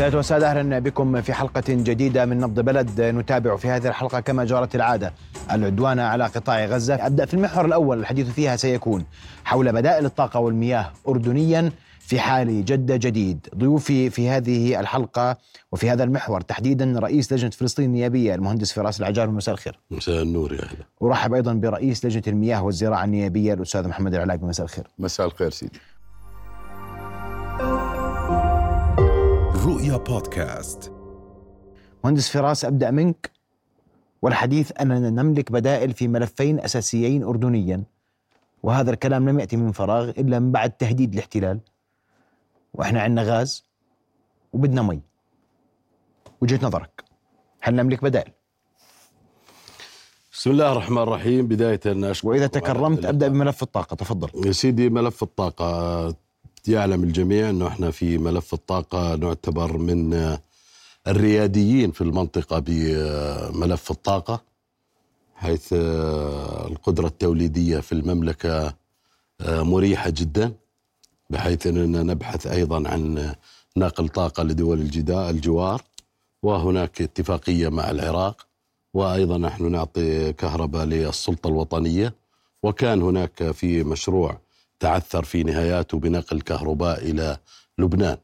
سيدات وسادة أهلا بكم في حلقة جديدة من نبض بلد. نتابع في هذه الحلقة كما جرت العادة العدوان على قطاع غزة. أبدأ في المحور الأول الحديث فيها سيكون حول بدائل الطاقة والمياه أردنيا في حال جدة جديد. ضيوفي في هذه الحلقة وفي هذا المحور تحديدا رئيس لجنة فلسطين النيابية المهندس فراس العجال. مساء الخير. مساء النور يا أهلا. أرحب أيضا برئيس لجنة المياه والزراعة النيابية الأستاذ محمد العلاقي مساء الخير. مساء الخير سيدي. رؤيا بودكاست. مهندس فراس أبدأ منك. والحديث أننا نملك بدائل في ملفين أساسيين أردنيا. وهذا الكلام لم يأتي من فراغ إلا من بعد تهديد الاحتلال. وإحنا عندنا غاز وبدنا مي. وجهة نظرك هل نملك بدائل؟ بسم الله الرحمن الرحيم. بداية أشكر وإذا تكرمت أبدأ بملف الطاقة تفضل. يا سيدي ملف الطاقة. يعلم الجميع أنه إحنا في ملف الطاقة نعتبر من الرياديين في المنطقة بملف الطاقة حيث القدرة التوليدية في المملكة مريحة جدا بحيث أننا نبحث أيضا عن نقل طاقة لدول الجوار وهناك اتفاقية مع العراق وأيضا نحن نعطي كهرباء للسلطة الوطنية وكان هناك في مشروع تعثر في نهاياته بنقل كهرباء إلى لبنان.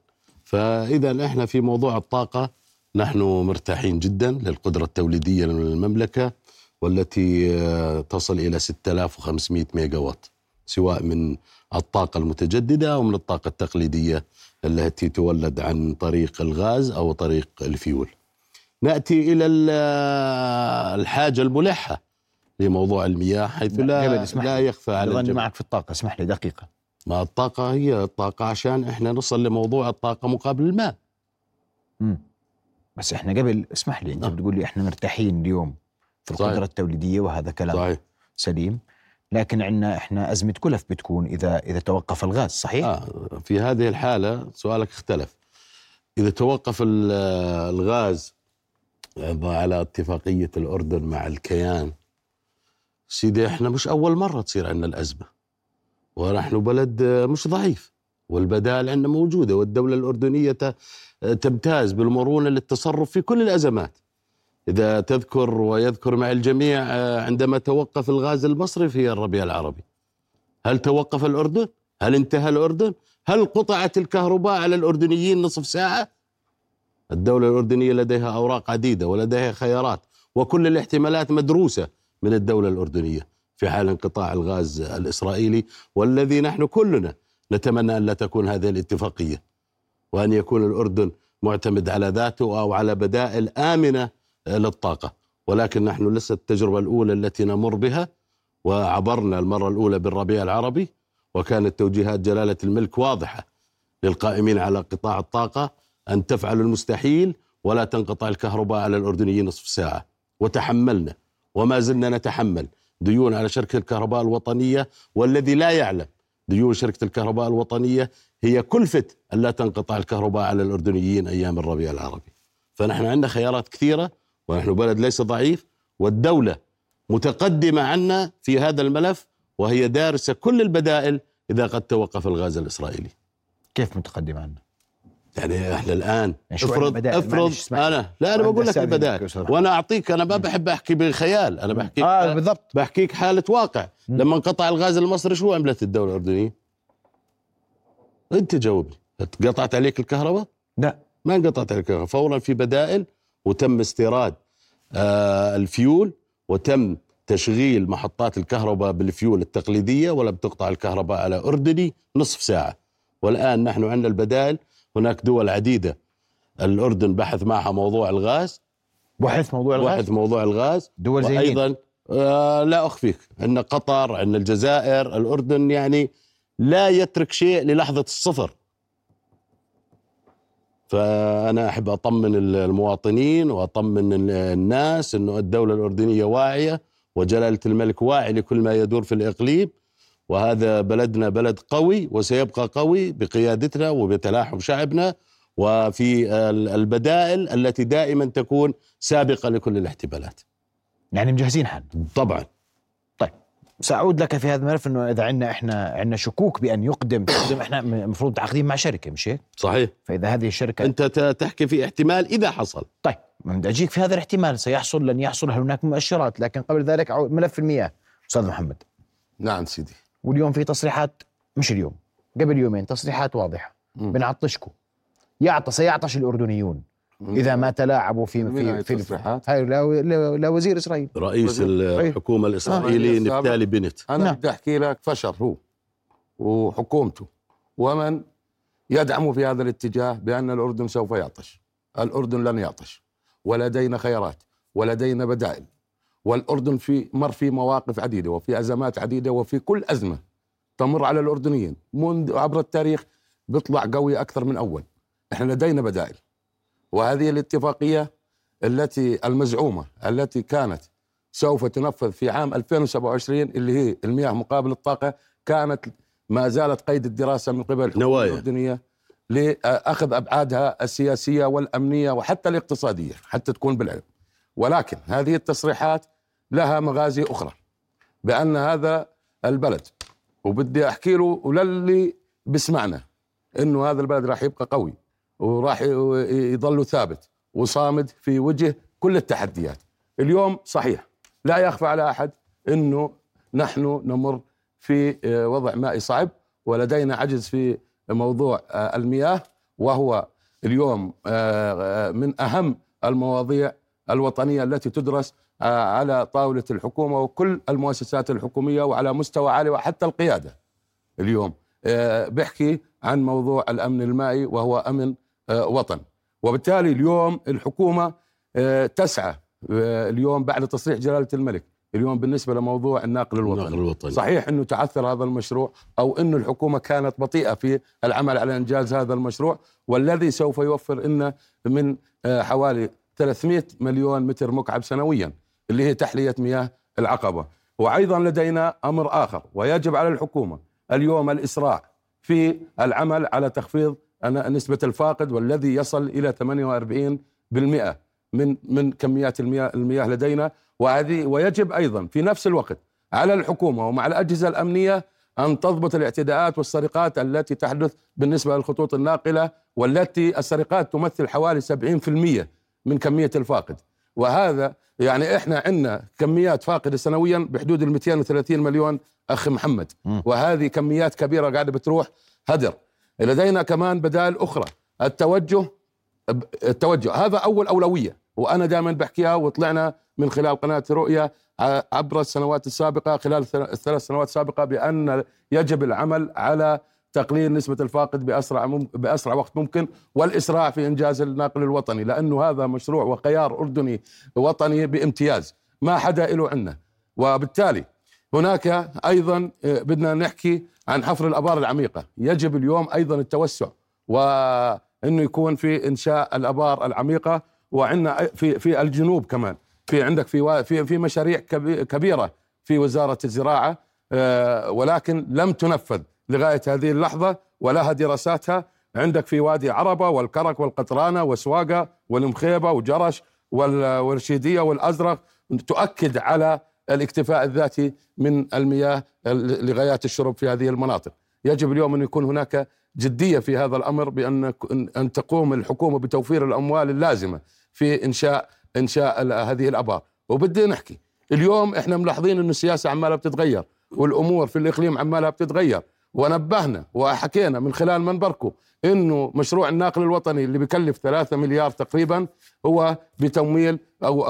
فإذا إحنا في موضوع الطاقة نحن مرتاحين جدا للقدرة التوليدية للمملكة والتي آه، تصل إلى 6500 ميجا وات سواء من الطاقة المتجددة أو من الطاقة التقليدية التي تولد عن طريق الغاز أو طريق الفيول. نأتي إلى ال- الحاجة الملحة. لموضوع المياه حيث لا, لا. يخفى على الجميع معك في الطاقة اسمح لي دقيقة ما الطاقة هي الطاقة عشان إحنا نصل لموضوع الطاقة مقابل الماء مم. بس إحنا قبل اسمح لي أنت نعم. بتقول لي إحنا مرتاحين اليوم في صحيح. القدرة التوليدية وهذا كلام صحيح سليم لكن عندنا إحنا أزمة كلف بتكون إذا إذا توقف الغاز صحيح؟ آه في هذه الحالة سؤالك اختلف إذا توقف ال- الغاز على اتفاقية الأردن مع الكيان سيدي إحنا مش أول مرة تصير عندنا الأزمة ونحن بلد مش ضعيف والبدائل عندنا موجودة والدولة الأردنية تمتاز بالمرونة للتصرف في كل الأزمات إذا تذكر ويذكر مع الجميع عندما توقف الغاز المصري في الربيع العربي هل توقف الأردن؟ هل انتهى الأردن؟ هل قطعت الكهرباء على الأردنيين نصف ساعة؟ الدولة الأردنية لديها أوراق عديدة ولديها خيارات وكل الاحتمالات مدروسة من الدولة الأردنية في حال انقطاع الغاز الإسرائيلي والذي نحن كلنا نتمنى أن لا تكون هذه الاتفاقية وأن يكون الأردن معتمد على ذاته أو على بدائل آمنة للطاقة. ولكن نحن لسه التجربة الأولى التي نمر بها وعبرنا المرة الأولى بالربيع العربي وكانت توجيهات جلالة الملك واضحة للقائمين على قطاع الطاقة أن تفعلوا المستحيل ولا تنقطع الكهرباء على الأردنيين نصف ساعة. وتحملنا وما زلنا نتحمل ديون على شركة الكهرباء الوطنية والذي لا يعلم ديون شركة الكهرباء الوطنية هي كلفة أن لا تنقطع الكهرباء على الأردنيين أيام الربيع العربي فنحن عندنا خيارات كثيرة ونحن بلد ليس ضعيف والدولة متقدمة عنا في هذا الملف وهي دارسة كل البدائل إذا قد توقف الغاز الإسرائيلي كيف متقدم عنا؟ يعني إحنا الآن يعني افرض؟ افرض. أنا لا أنا بقول لك البدائل وأنا اعطيك أنا ما بحب أحكي بخيال أنا بحكي آه بالضبط بحكيك حالة واقع مم. لما انقطع الغاز المصري شو عملت الدولة الأردنية؟ أنت جاوبني قطعت عليك الكهرباء؟ لا ما انقطعت عليك الكهرباء فورا في بدائل وتم استيراد آه الفيول وتم تشغيل محطات الكهرباء بالفيول التقليدية ولم تقطع الكهرباء على أردني نصف ساعة والآن نحن عندنا البدائل هناك دول عديدة. الأردن بحث معها موضوع الغاز. بحث موضوع الغاز؟ بحث موضوع الغاز. دول زي؟ وأيضا آه لا أخفيك. إن قطر إن الجزائر الأردن يعني لا يترك شيء للحظة الصفر. فأنا أحب أطمن المواطنين وأطمن الناس إنه الدولة الأردنية واعية وجلالة الملك واعي لكل ما يدور في الإقليم. وهذا بلدنا بلد قوي وسيبقى قوي بقيادتنا وبتلاحم شعبنا وفي ال- البدائل التي دائما تكون سابقة لكل الاحتمالات يعني مجهزين حالنا طبعا. طيب سأعود لك في هذا الملف إنه إذا عندنا إحنا عندنا شكوك بأن يقدم تقدم إحنا المفروض متعاقدين مع شركة مش هيك؟ صحيح. فإذا هذه الشركة أنت تحكي في احتمال إذا حصل. طيب بدي أجيك في هذا الاحتمال سيحصل لن يحصل هل هناك مؤشرات؟ لكن قبل ذلك ملف المياه. أستاذ محمد. نعم سيدي. واليوم في تصريحات مش اليوم قبل يومين تصريحات واضحة. مم. بنعطشكم. يعطى سيعطش الأردنيون. إذا ما تلاعبوا في في في التصريحات؟ هاي لوزير إسرائيل. رئيس وزير- الحكومة الإسرائيلي آه. نفتالي بنت. أنا نعم. بدي أحكي لك فشل هو وحكومته. ومن يدعم في هذا الاتجاه بأن الأردن سوف يعطش. الأردن لن يعطش. ولدينا خيارات ولدينا بدائل. والأردن في مر في مواقف عديدة وفي أزمات عديدة وفي كل أزمة تمر على الأردنيين. منذ عبر التاريخ بيطلع قوي أكثر من أول. إحنا لدينا بدائل. وهذه الاتفاقية التي المزعومة التي كانت سوف تنفذ في عام 2027 اللي هي المياه مقابل الطاقة كانت ما زالت قيد الدراسة من قبل الحكومة نوايا. الأردنية لأخذ أبعادها السياسية والأمنية وحتى الاقتصادية حتى تكون بالعلم. ولكن هذه التصريحات لها مغازي أخرى بأن هذا البلد وبدي أحكي له وللي بسمعنا إنه هذا البلد راح يبقى قوي وراح يظل ثابت وصامد في وجه كل التحديات. اليوم صحيح لا يخفى على أحد إنه نحن نمر في آه، وضع مائي صعب ولدينا عجز في موضوع آه، المياه وهو اليوم آه، من أهم المواضيع الوطنية التي تدرس على طاولة الحكومة وكل المؤسسات الحكومية وعلى مستوى عالي وحتى القيادة اليوم. آه، بيحكي عن موضوع الأمن المائي وهو أمن آه، وطن. وبالتالي اليوم الحكومة آه، تسعى آه، اليوم بعد تصريح جلالة الملك اليوم بالنسبة لموضوع الناقل الوطني. النقل الوطني. صحيح إنه تعثر هذا المشروع أو إنه الحكومة كانت بطيئة في العمل على إنجاز هذا المشروع والذي سوف يوفر لنا من آه، حوالي 300 مليون متر مكعب سنويا. اللي هي تحلية مياه العقبة. وأيضا لدينا أمر آخر ويجب على الحكومة اليوم الإسراع في العمل على تخفيض نسبة الفاقد والذي يصل إلى 48% من من كميات المياه المياه لدينا. وهذه ويجب أيضا في نفس الوقت على الحكومة ومع الأجهزة الأمنية أن تضبط الاعتداءات والسرقات التي تحدث بالنسبة للخطوط الناقلة والتي السرقات تمثل حوالي 70% من كمية الفاقد. وهذا يعني إحنا عندنا كميات فاقدة سنويا بحدود ال 230 مليون أخ محمد. مم. وهذه كميات كبيرة قاعدة بتروح هدر. لدينا كمان بدائل أخرى. التوجه التوجه. هذا أول أولوية وأنا دائما بحكيها وطلعنا من خلال قناة رؤيا عبر السنوات السابقة خلال الثل- الثلاث سنوات السابقة بأن يجب العمل على تقليل نسبة الفاقد بأسرع مم- بأسرع وقت ممكن والإسراع في إنجاز الناقل الوطني لأنه هذا مشروع وخيار أردني وطني بامتياز ما حدا له عندنا وبالتالي هناك أيضا آه، بدنا نحكي عن حفر الأبار العميقة. يجب اليوم أيضا التوسع وإنه يكون في إنشاء الأبار العميقة وعندنا في في الجنوب كمان. في عندك في في في مشاريع كبي- كبيرة في وزارة الزراعة آه، ولكن لم تنفذ. لغاية هذه اللحظة ولها دراساتها عندك في وادي عربة والكرك والقطرانة وسواقه والمخيبة وجرش وال- والرشيدية والأزرق تؤكد على الاكتفاء الذاتي من المياه ال- لغايات الشرب في هذه المناطق. يجب اليوم أن يكون هناك جدية في هذا الأمر بأن أن تقوم الحكومة بتوفير الأموال اللازمة في إنشاء إنشاء هذه الآبار. وبدي نحكي اليوم إحنا ملاحظين أن السياسة عمالة بتتغير والأمور في الإقليم عمالها بتتغير. ونبهنا وحكينا من خلال منبركم إنه مشروع الناقل الوطني اللي بكلف 3 مليار تقريبا هو بتمويل أو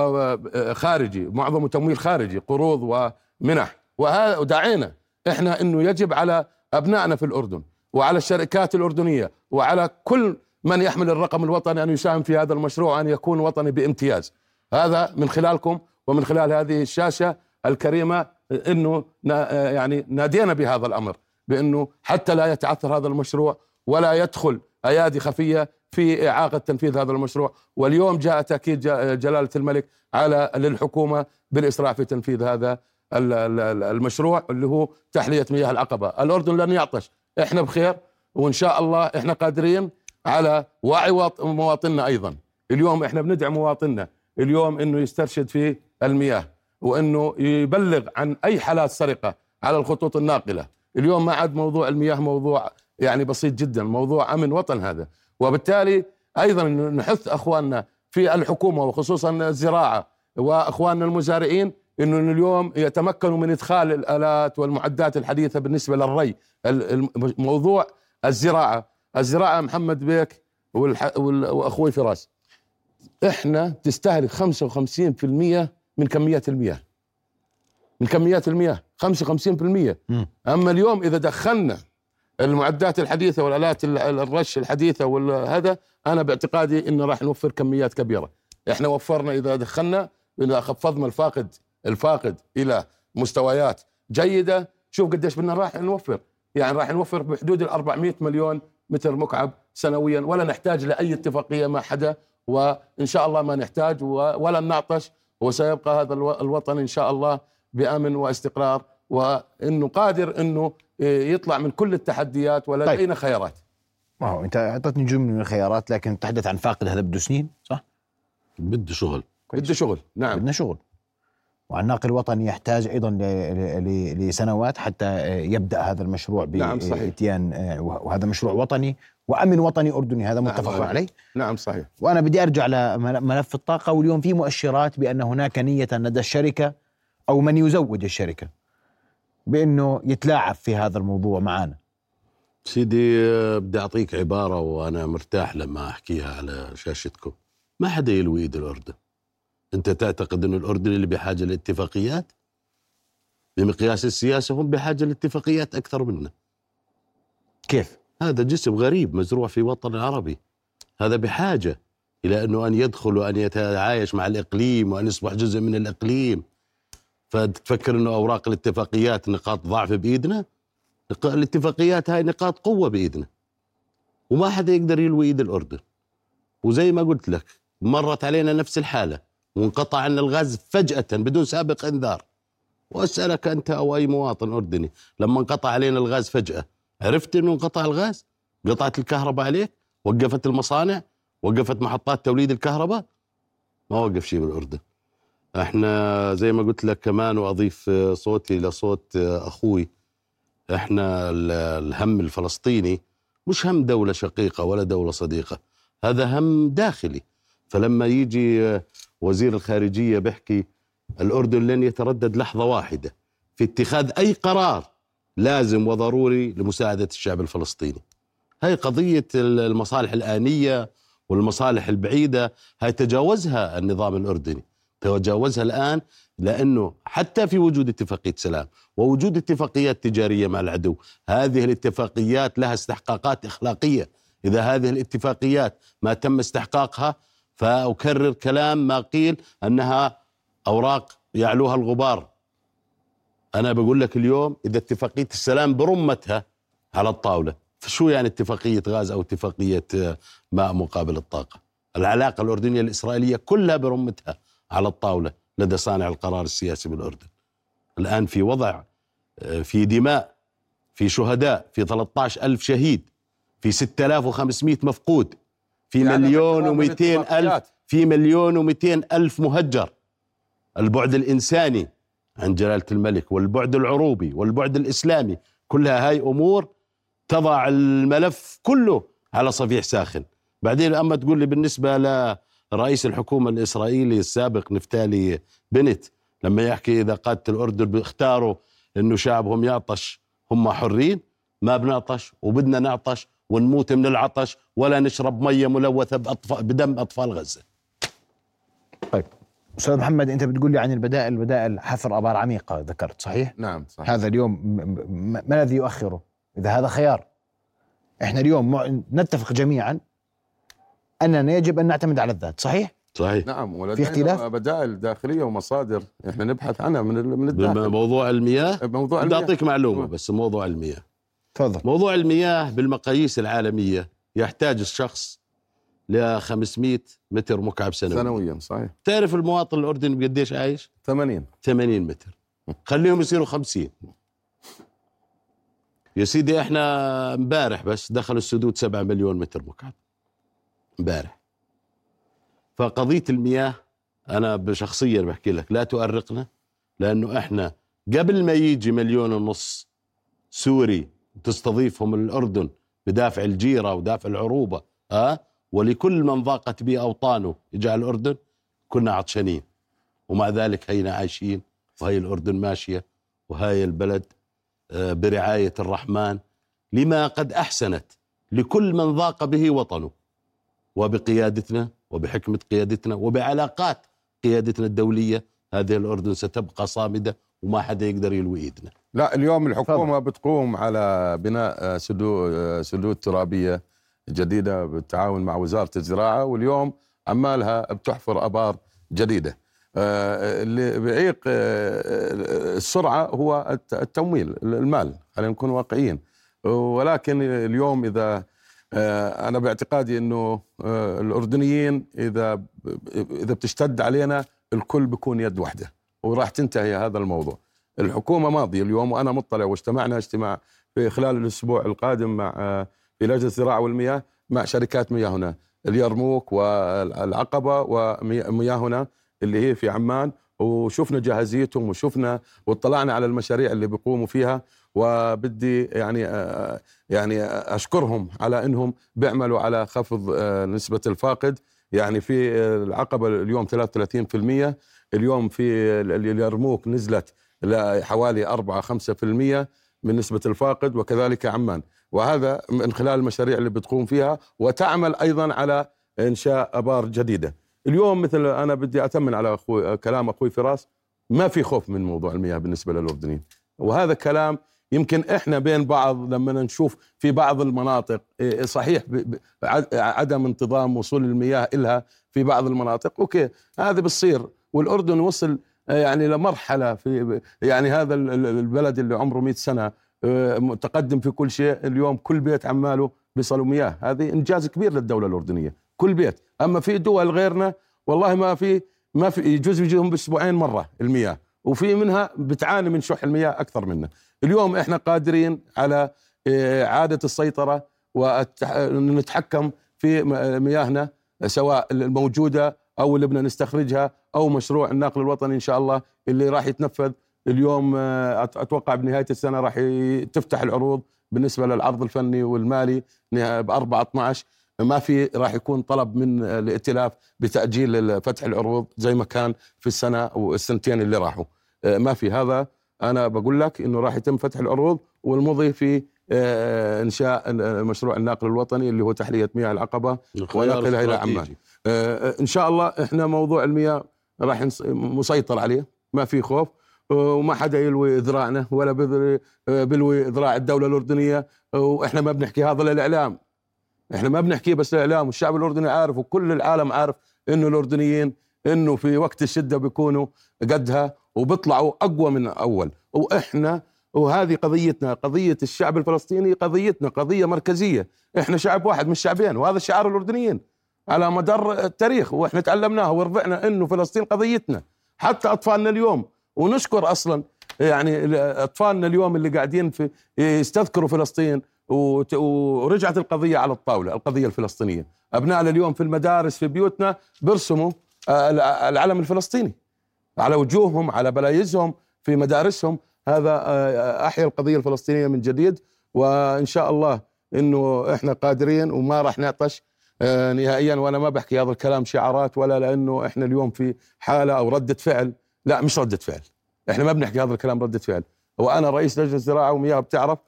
خارجي معظمه تمويل خارجي قروض ومنح. ودعينا إحنا إنه يجب على أبنائنا في الأردن وعلى الشركات الأردنية وعلى كل من يحمل الرقم الوطني أن يساهم في هذا المشروع وان يكون وطني بامتياز. هذا من خلالكم ومن خلال هذه الشاشة الكريمة إنه يعني نادينا بهذا الأمر. بأنه حتى لا يتعثر هذا المشروع ولا يدخل أيادي خفية في إعاقة تنفيذ هذا المشروع. واليوم جاء تأكيد جلالة الملك على للحكومة بالاسراع في تنفيذ هذا ال- ال- المشروع اللي هو تحلية مياه العقبة، الأردن لن يعطش، إحنا بخير وإن شاء الله إحنا قادرين على وعي واط- مواطننا أيضا، اليوم إحنا بندعم مواطننا، اليوم إنه يسترشد في المياه وإنه يبلغ عن أي حالات سرقة على الخطوط الناقلة. اليوم ما عاد موضوع المياه موضوع يعني بسيط جدا موضوع أمن وطن هذا. وبالتالي أيضا نحث أخواننا في الحكومة وخصوصا الزراعة وأخواننا المزارعين إنه اليوم يتمكنوا من إدخال الآلات والمعدات الحديثة بالنسبة للري. موضوع الزراعة. الزراعة محمد بيك وأخوي فراس. إحنا تستهلك 55% من كميات المياه. من كميات المياه. 55% أما اليوم إذا دخلنا المعدات الحديثة والآلات الرش الحديثة وهذا أنا باعتقادي انه راح نوفر كميات كبيرة. إحنا وفرنا إذا دخلنا إذا خفضنا الفاقد الفاقد إلى مستويات جيدة شوف قديش بدنا راح نوفر. يعني راح نوفر بحدود ال 400 مليون متر مكعب سنويا ولا نحتاج لأي اتفاقية مع حدا وإن شاء الله ما نحتاج ولن نعطش وسيبقى هذا الوطن إن شاء الله بأمن واستقرار وإنه قادر إنه يطلع من كل التحديات ولدينا طيب. خيارات. ما هو أنت اعطيتني جملة من الخيارات لكن تحدث عن فاقد هذا بده سنين صح؟ بده شغل. بده شغل نعم. بدنا شغل. والناقل الوطني يحتاج أيضا لسنوات حتى يبدأ هذا المشروع باتيان نعم صحيح. وهذا مشروع وطني وأمن وطني أردني هذا نعم، متفق نعم عليه؟ نعم صحيح. وأنا بدي أرجع لملف الطاقة واليوم في مؤشرات بأن هناك نية لدى الشركة أو من يزود الشركة بأنه يتلاعب في هذا الموضوع معنا سيدي بدي أعطيك عبارة وأنا مرتاح لما أحكيها على شاشتكم. ما حدا يلوي ايد الأردن. أنت تعتقد أنه الأردن اللي بحاجة لاتفاقيات؟ بمقياس السياسة هم بحاجة لاتفاقيات أكثر منا. كيف؟ هذا جسم غريب مزروع في وطن عربي هذا بحاجة إلى أنه أن يدخل وأن يتعايش مع الإقليم وأن يصبح جزء من الإقليم. فتفكر انه اوراق الاتفاقيات نقاط ضعف بإيدنا؟ الاتفاقيات هاي نقاط قوة بإيدنا. وما حدا يقدر يلوي إيد الأردن. وزي ما قلت لك مرت علينا نفس الحالة. وانقطع عنا الغاز فجأة بدون سابق إنذار. وأسألك أنت أو أي مواطن أردني لما انقطع علينا الغاز فجأة عرفت إنه انقطع الغاز؟ قطعت الكهرباء عليك؟ وقفت المصانع؟ وقفت محطات توليد الكهرباء؟ ما وقف شيء بالأردن. إحنا زي ما قلت لك كمان واضيف صوتي لصوت أخوي. إحنا الهم الفلسطيني مش هم دولة شقيقة ولا دولة صديقة هذا هم داخلي. فلما يجي وزير الخارجية بيحكي الأردن لن يتردد لحظة واحدة في اتخاذ أي قرار لازم وضروري لمساعدة الشعب الفلسطيني. هاي قضية المصالح الآنية والمصالح البعيدة هاي تجاوزها النظام الأردني. تجاوزها الآن لأنه حتى في وجود اتفاقية سلام ووجود اتفاقيات تجارية مع العدو هذه الاتفاقيات لها استحقاقات إخلاقية. إذا هذه الاتفاقيات ما تم استحقاقها فأكرر كلام ما قيل أنها أوراق يعلوها الغبار. أنا بقول لك اليوم إذا اتفاقية السلام برمتها على الطاولة فشو يعني اتفاقية غاز أو اتفاقية ماء مقابل الطاقة؟ العلاقة الأردنية الإسرائيلية كلها برمتها. على الطاولة لدى صانع القرار السياسي بالأردن. الآن في وضع آه، في دماء في شهداء في 13 ألف شهيد في 6500 مفقود في يعني مليون و200 ألف في مليون و200 ألف مهجر. البعد الإنساني عند جلالة الملك والبعد العروبي والبعد الإسلامي كلها هاي أمور تضع الملف كله على صفيح ساخن. بعدين أما تقول لي بالنسبة رئيس الحكومة الإسرائيلي السابق نفتالي بنت لما يحكي إذا قادة الأردن بيختاروا إنه شعبهم يعطش هم حرين ما بنعطش وبدنا نعطش ونموت من العطش ولا نشرب مية ملوثة بأطفال بدم أطفال غزة. طيب. أستاذ محمد أنت بتقول لي عن البدائل البدائل حفر أبار عميقة ذكرت صحيح؟ نعم صحيح. هذا اليوم ما الذي يؤخره؟ إذا هذا خيار. إحنا اليوم نتفق جميعا أننا يجب أن نعتمد على الذات صحيح؟ صحيح. نعم في اختلاف؟ بدائل داخلية ومصادر إحنا نبحث عنها من من الداخل. موضوع المياه موضوع بدي أعطيك معلومة بس موضوع المياه. تفضل. موضوع المياه بالمقاييس العالمية يحتاج الشخص ل 500 متر مكعب سنويا سنويا صحيح. تعرف المواطن الأردني بقديش عايش؟ 80 80 متر. خليهم يصيروا 50 يا سيدي إحنا امبارح بس دخلوا السدود 7 مليون متر مكعب. امبارح. فقضية المياه أنا بشخصيا بحكي لك لا تؤرقنا لأنه إحنا قبل ما يجي مليون ونص سوري تستضيفهم الأردن بدافع الجيرة ودافع العروبة ها ولكل من ضاقت به أوطانه يجعل الأردن كنا عطشانين. ومع ذلك هينا عايشين وهي الأردن ماشية وهاي البلد آه، برعاية الرحمن لما قد أحسنت لكل من ضاق به وطنه. وبقيادتنا وبحكمة قيادتنا وبعلاقات قيادتنا الدولية هذه الأردن ستبقى صامدة وما حدا يقدر يلوي إيدنا. لا اليوم الحكومة بتقوم على بناء آه، سدود آه، سدود ترابية جديدة بالتعاون مع وزارة الزراعة واليوم عمالها بتحفر أبار جديدة. آه، اللي بيعيق السرعة هو التمويل المال خلينا نكون واقعيين. ولكن اليوم إذا أنا باعتقادي أنه الأردنيين إذا إذا بتشتد علينا الكل بيكون يد واحدة وراح تنتهي هذا الموضوع. الحكومة ماضية اليوم وأنا مطلع واجتمعنا اجتماع في خلال الأسبوع القادم مع في لجنة الزراعة والمياه مع شركات مياهنا اليرموك والعقبة ومياهنا اللي هي في عمان وشفنا جاهزيتهم وشفنا واطلعنا على المشاريع اللي بيقوموا فيها. وبدي يعني يعني أشكرهم على إنهم بيعملوا على خفض نسبة الفاقد. يعني في العقبة اليوم 33% اليوم في اليرموك نزلت لحوالي 4 5% من نسبة الفاقد وكذلك عمان. وهذا من خلال المشاريع اللي بتقوم فيها وتعمل أيضا على إنشاء أبار جديدة. اليوم مثل أنا بدي أتمن على أخوي كلام أخوي فراس ما في خوف من موضوع المياه بالنسبة للأردنيين وهذا كلام يمكن إحنا بين بعض لما نشوف في بعض المناطق إيه، صحيح عدم انتظام وصول المياه إلها في بعض المناطق أوكي هذا بتصير. والأردن وصل آه، يعني لمرحلة في يعني هذا البلد اللي عمره 100 سنة آه، متقدم في كل شيء اليوم كل بيت عماله بيصلوا مياه. هذه إنجاز كبير للدولة الأردنية كل بيت. أما في دول غيرنا والله ما في ما في يجوز يجيهم بأسبوعين مرة المياه وفي منها بتعاني من شح المياه أكثر منا. اليوم إحنا قادرين على آه، اعاده السيطرة ونتحكم في مياهنا سواء الموجودة أو اللي بدنا نستخرجها أو مشروع الناقل الوطني إن شاء الله اللي راح يتنفذ. اليوم آه، أتوقع بنهاية السنة راح تفتح العروض بالنسبة للعرض الفني والمالي ب 4 12 ما في راح يكون طلب من الائتلاف بتأجيل فتح العروض زي ما كان في السنة والسنتين اللي راحوا. آه، ما في هذا. أنا بقول لك إنه راح يتم فتح العروض والمضي في آه، إنشاء مشروع الناقل الوطني اللي هو تحلية مياه العقبة ونقلها إلى عمان. إن شاء الله إحنا موضوع المياه راح مسيطر عليه ما في خوف وما حدا يلوي ذراعنا ولا بلوي ذراع الدولة الأردنية وإحنا ما بنحكي هذا للإعلام. إحنا ما بنحكي بس للإعلام والشعب الأردني عارف وكل العالم عارف إنه الأردنيين إنه في وقت الشدة بيكونوا قدها وبيطلعوا أقوى من أول وإحنا وهذه قضيتنا قضية الشعب الفلسطيني قضيتنا قضية مركزية. إحنا شعب واحد مش شعبين وهذا شعار الأردنيين. على مدار التاريخ وإحنا تعلمناها ورضعنا إنه فلسطين قضيتنا. حتى أطفالنا اليوم ونشكر أصلا يعني أطفالنا اليوم اللي قاعدين في يستذكروا فلسطين ورجعت القضية على الطاولة القضية الفلسطينية. أبنائنا اليوم في المدارس في بيوتنا بيرسموا العلم الفلسطيني. على وجوههم على بلايزهم في مدارسهم. هذا أحيا القضية الفلسطينية من جديد وإن شاء الله إنه إحنا قادرين وما راح نعطش آه، نهائيا. وأنا ما بحكي هذا الكلام شعارات ولا لأنه إحنا اليوم في حالة أو ردة فعل. لا مش ردة فعل. إحنا ما بنحكي هذا الكلام ردة فعل. وأنا رئيس لجنة الزراعة ومياه بتعرف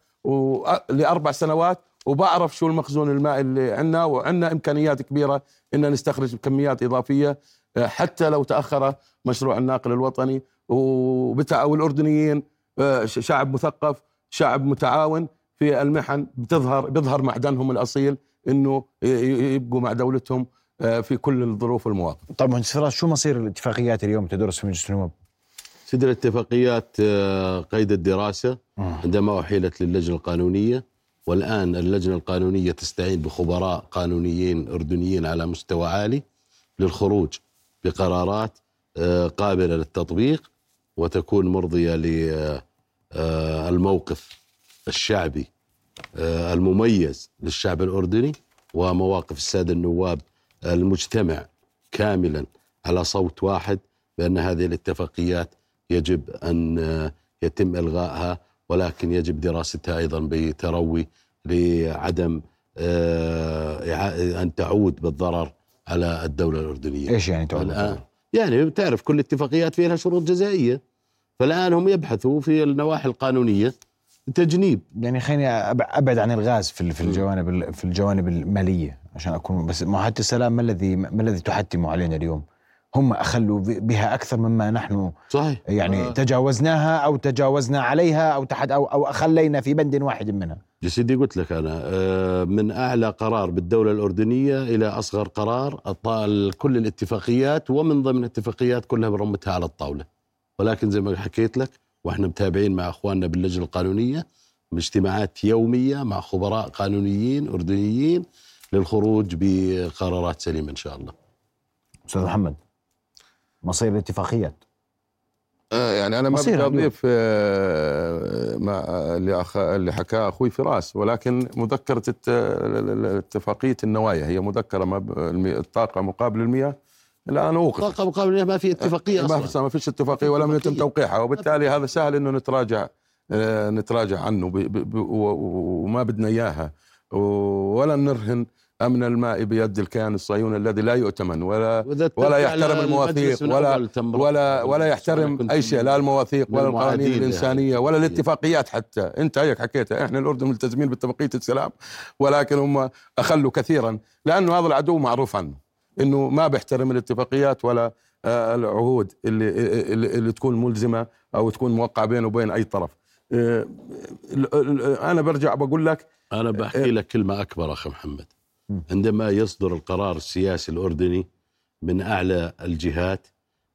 لأربع سنوات وبعرف شو المخزون المائي اللي عندنا وعندنا إمكانيات كبيرة إن نستخرج كميات إضافية آه، حتى لو تأخر مشروع الناقل الوطني والاردنيين آه، شعب مثقف شعب متعاون في المحن بتظهر بيظهر معدنهم الأصيل إنه يبقوا مع دولتهم آه، في كل الظروف والمواقف. طيب مهندس فراس شو مصير الاتفاقيات اليوم تدرس في مجلس النواب؟ سيد الاتفاقيات آه، قيد الدراسة عندما أحيلت للجنة القانونية والآن اللجنة القانونية تستعين بخبراء قانونيين أردنيين على مستوى عالي للخروج بقرارات آه، قابلة للتطبيق وتكون مرضية للموقف الشعبي آه، المميز للشعب الأردني ومواقف السادة النواب المجتمع كاملا على صوت واحد بأن هذه الاتفاقيات يجب أن آه، يتم إلغائها ولكن يجب دراستها أيضا بتروي لعدم آه، أن تعود بالضرر على الدولة الأردنية. إيش يعني تعود الآن يعني بتعرف كل الاتفاقيات فيها شروط جزائية فالآن هم يبحثوا في النواحي القانونية تجنيب يعني خليني أبعد عن الغاز في في. الجوانب ال- في الجوانب المالية عشان أكون بس معاهده السلام ما الذي ما الذي تحتم علينا اليوم؟ هم أخلوا بها أكثر مما نحن صحيح يعني آه. تجاوزناها أو تجاوزنا عليها أو تحت أو أو أخلينا في بند واحد منها يا سيدي قلت لك أنا آه، من أعلى قرار بالدولة الأردنية إلى أصغر قرار أطال كل الاتفاقيات ومن ضمن الاتفاقيات كلها برمتها على الطاولة ولكن زي ما حكيت لك وإحنا متابعين مع إخواننا باللجنة القانونية باجتماعات يومية مع خبراء قانونيين أردنيين للخروج بقرارات سليمة إن شاء الله. أستاذ محمد مصير الاتفاقيات آه، يعني أنا ما بدي. أضيف آه، ما اللي أخ... اللي حكاه أخوي فراس ولكن مذكرة الت... ال- ال- اتفاقيه النوايا هي مذكرة ما ب... الطاقة مقابل المياه الان اوقفت طاقة مقابل ما في اتفاقية ما أصلا ما فيش اتفاقية ولم يتم. توقيعها وبالتالي هذا سهل إنه نتراجع آه، نتراجع عنه ب... ب... ب... و- و- وما بدنا إياها و- ولا نرهن امن الماء بيد الكيان الصهيوني الذي لا يؤتمن ولا ولا يحترم المواثيق ولا- ولا. ولا يحترم أي شيء لا المواثيق ولا القوانين الإنسانية ولا الاتفاقيات حتى أنت هيك حكيتها إحنا الأردن ملتزمين باتفاقيه السلام ولكن هم أخلوا كثيرا لأنه هذا العدو معروف عنه إنه ما بيحترم الاتفاقيات ولا آه، العهود اللي, اللي اللي تكون ملزمة أو تكون موقعة بينه وبين أي طرف آه، أنا برجع بقول لك أنا بحكي لك كلمة أكبر أخي محمد. عندما يصدر القرار السياسي الأردني من أعلى الجهات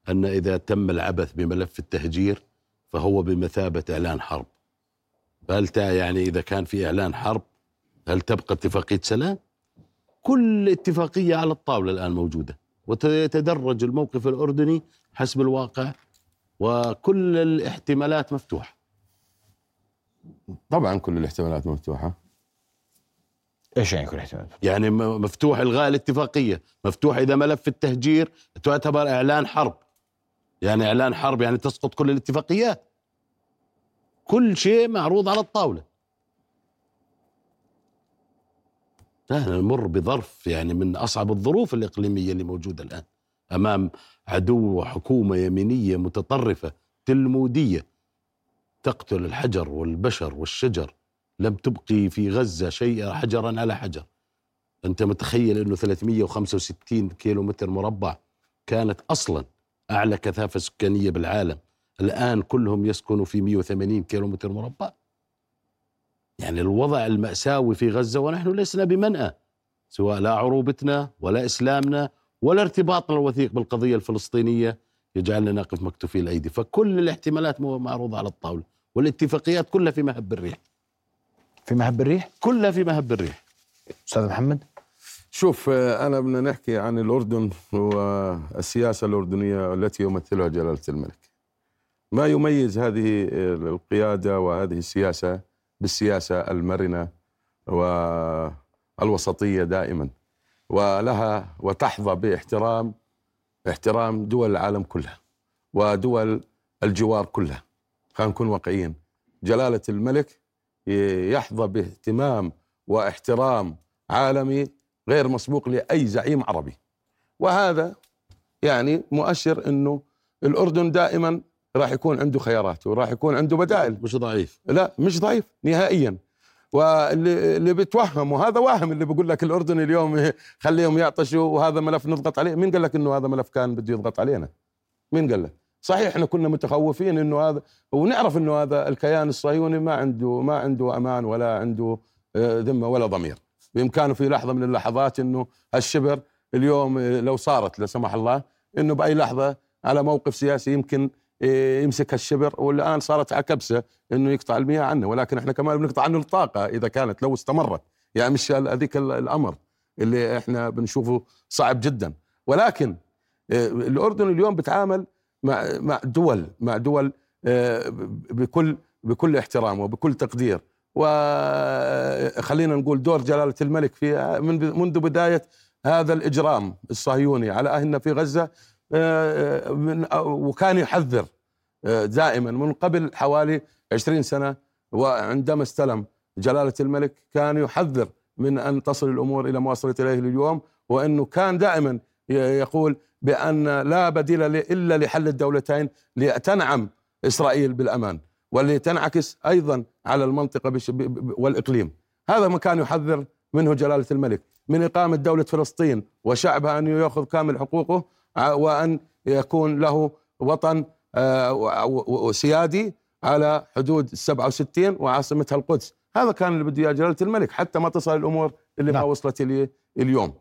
أن إذا تم العبث بملف التهجير فهو بمثابة إعلان حرب. فهل يعني إذا كان في إعلان حرب هل تبقى اتفاقية سلام؟ كل اتفاقية على الطاولة الآن موجودة ويتدرج الموقف الأردني حسب الواقع وكل الاحتمالات مفتوحة. طبعا كل الاحتمالات مفتوحة. إيش يعني كل احتمال يعني مفتوح إلغاء الاتفاقية مفتوح إذا ملف التهجير تعتبر إعلان حرب. يعني إعلان حرب يعني تسقط كل الاتفاقيات. كل شيء معروض على الطاولة. نحن نمر بظرف يعني من أصعب الظروف الإقليمية اللي موجودة الآن أمام عدو وحكومة يمينية متطرفة تلمودية تقتل الحجر والبشر والشجر. لم تبقي في غزة شيء حجرا على حجر. أنت متخيل أنه 365 كيلو متر مربع كانت أصلا أعلى كثافة سكانية بالعالم. الآن كلهم يسكنوا في 180 كيلو متر مربع. يعني الوضع المأساوي في غزة ونحن لسنا بمنأى سواء لا عروبتنا ولا إسلامنا ولا ارتباطنا الوثيق بالقضية الفلسطينية. يجعلنا نقف مكتوفي الأيدي. فكل الاحتمالات معروضة على الطاولة والاتفاقيات كلها في مهب الريح. في مهب الريح؟ كلها في مهب الريح. أستاذ محمد؟ شوف آه، أنا بدنا نحكي عن الأردن والسياسة الأردنية التي يمثلها جلالة الملك. ما يميز هذه القيادة وهذه السياسة بالسياسة المرنة والوسطية دائما ولها وتحظى باحترام احترام دول العالم كلها ودول الجوار كلها. خلينا نكون واقعيين. جلالة الملك يحظى باهتمام واحترام عالمي غير مسبوق لأي زعيم عربي. وهذا يعني مؤشر إنه الأردن دائما راح يكون عنده خيارات وراح يكون عنده بدائل. مش ضعيف. لا مش ضعيف نهائيا. واللي اللي بيتوهم وهذا واهم اللي بيقول لك الأردن اليوم خليهم يعطشوا وهذا ملف نضغط عليه. مين قال لك إنه هذا ملف كان بده يضغط علينا؟ مين قال لك؟ صحيح إحنا كنا متخوفين إنه هذا ونعرف إنه هذا الكيان الصهيوني ما عنده ما عنده أمان ولا عنده آه، ذمة ولا ضمير. بإمكانه في لحظة من اللحظات إنه الشبر اليوم آه، لو صارت لا سمح الله إنه بأي لحظة على موقف سياسي يمكن آه، يمسك الشبر والآن صارت على كبسة إنه يقطع المياه عنه. ولكن إحنا كمان بنقطع عنه الطاقة إذا كانت لو استمرت. يعني مش هذيك ال- الأمر اللي إحنا بنشوفه صعب جدا. ولكن الأردن اليوم بتعامل مع مع دول مع دول آه، بكل بكل احترام وبكل تقدير. وخلينا نقول دور جلالة الملك في من منذ بداية هذا الإجرام الصهيوني على أهلنا في غزة آه، من وكان يحذر آه، دائما من قبل حوالي 20 سنة. وعندما استلم جلالة الملك كان يحذر من أن تصل الأمور إلى ما وصلت إليه اليوم وأنه كان دائما يقول بأن لا بديل إلا لحل الدولتين لتنعم إسرائيل بالأمان ولتنعكس أيضا على المنطقة والإقليم. هذا ما كان يحذر منه جلالة الملك. من إقامة دولة فلسطين وشعبها أن يأخذ كامل حقوقه وأن يكون له وطن آه، وسيادي على حدود 67 وعاصمتها القدس. هذا كان اللي بده إياه جلالة الملك حتى ما تصل الأمور اللي ما نعم. وصلت اليه اليوم.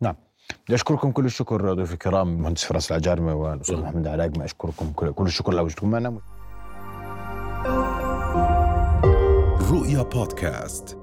نعم. بدي أشكركم كل الشكر ضيوف الكرام المهندس فراس العجارمه والاستاذ نعم. محمد علاقمه أشكركم كل كل الشكر لوجودكم معنا. رؤيا بودكاست.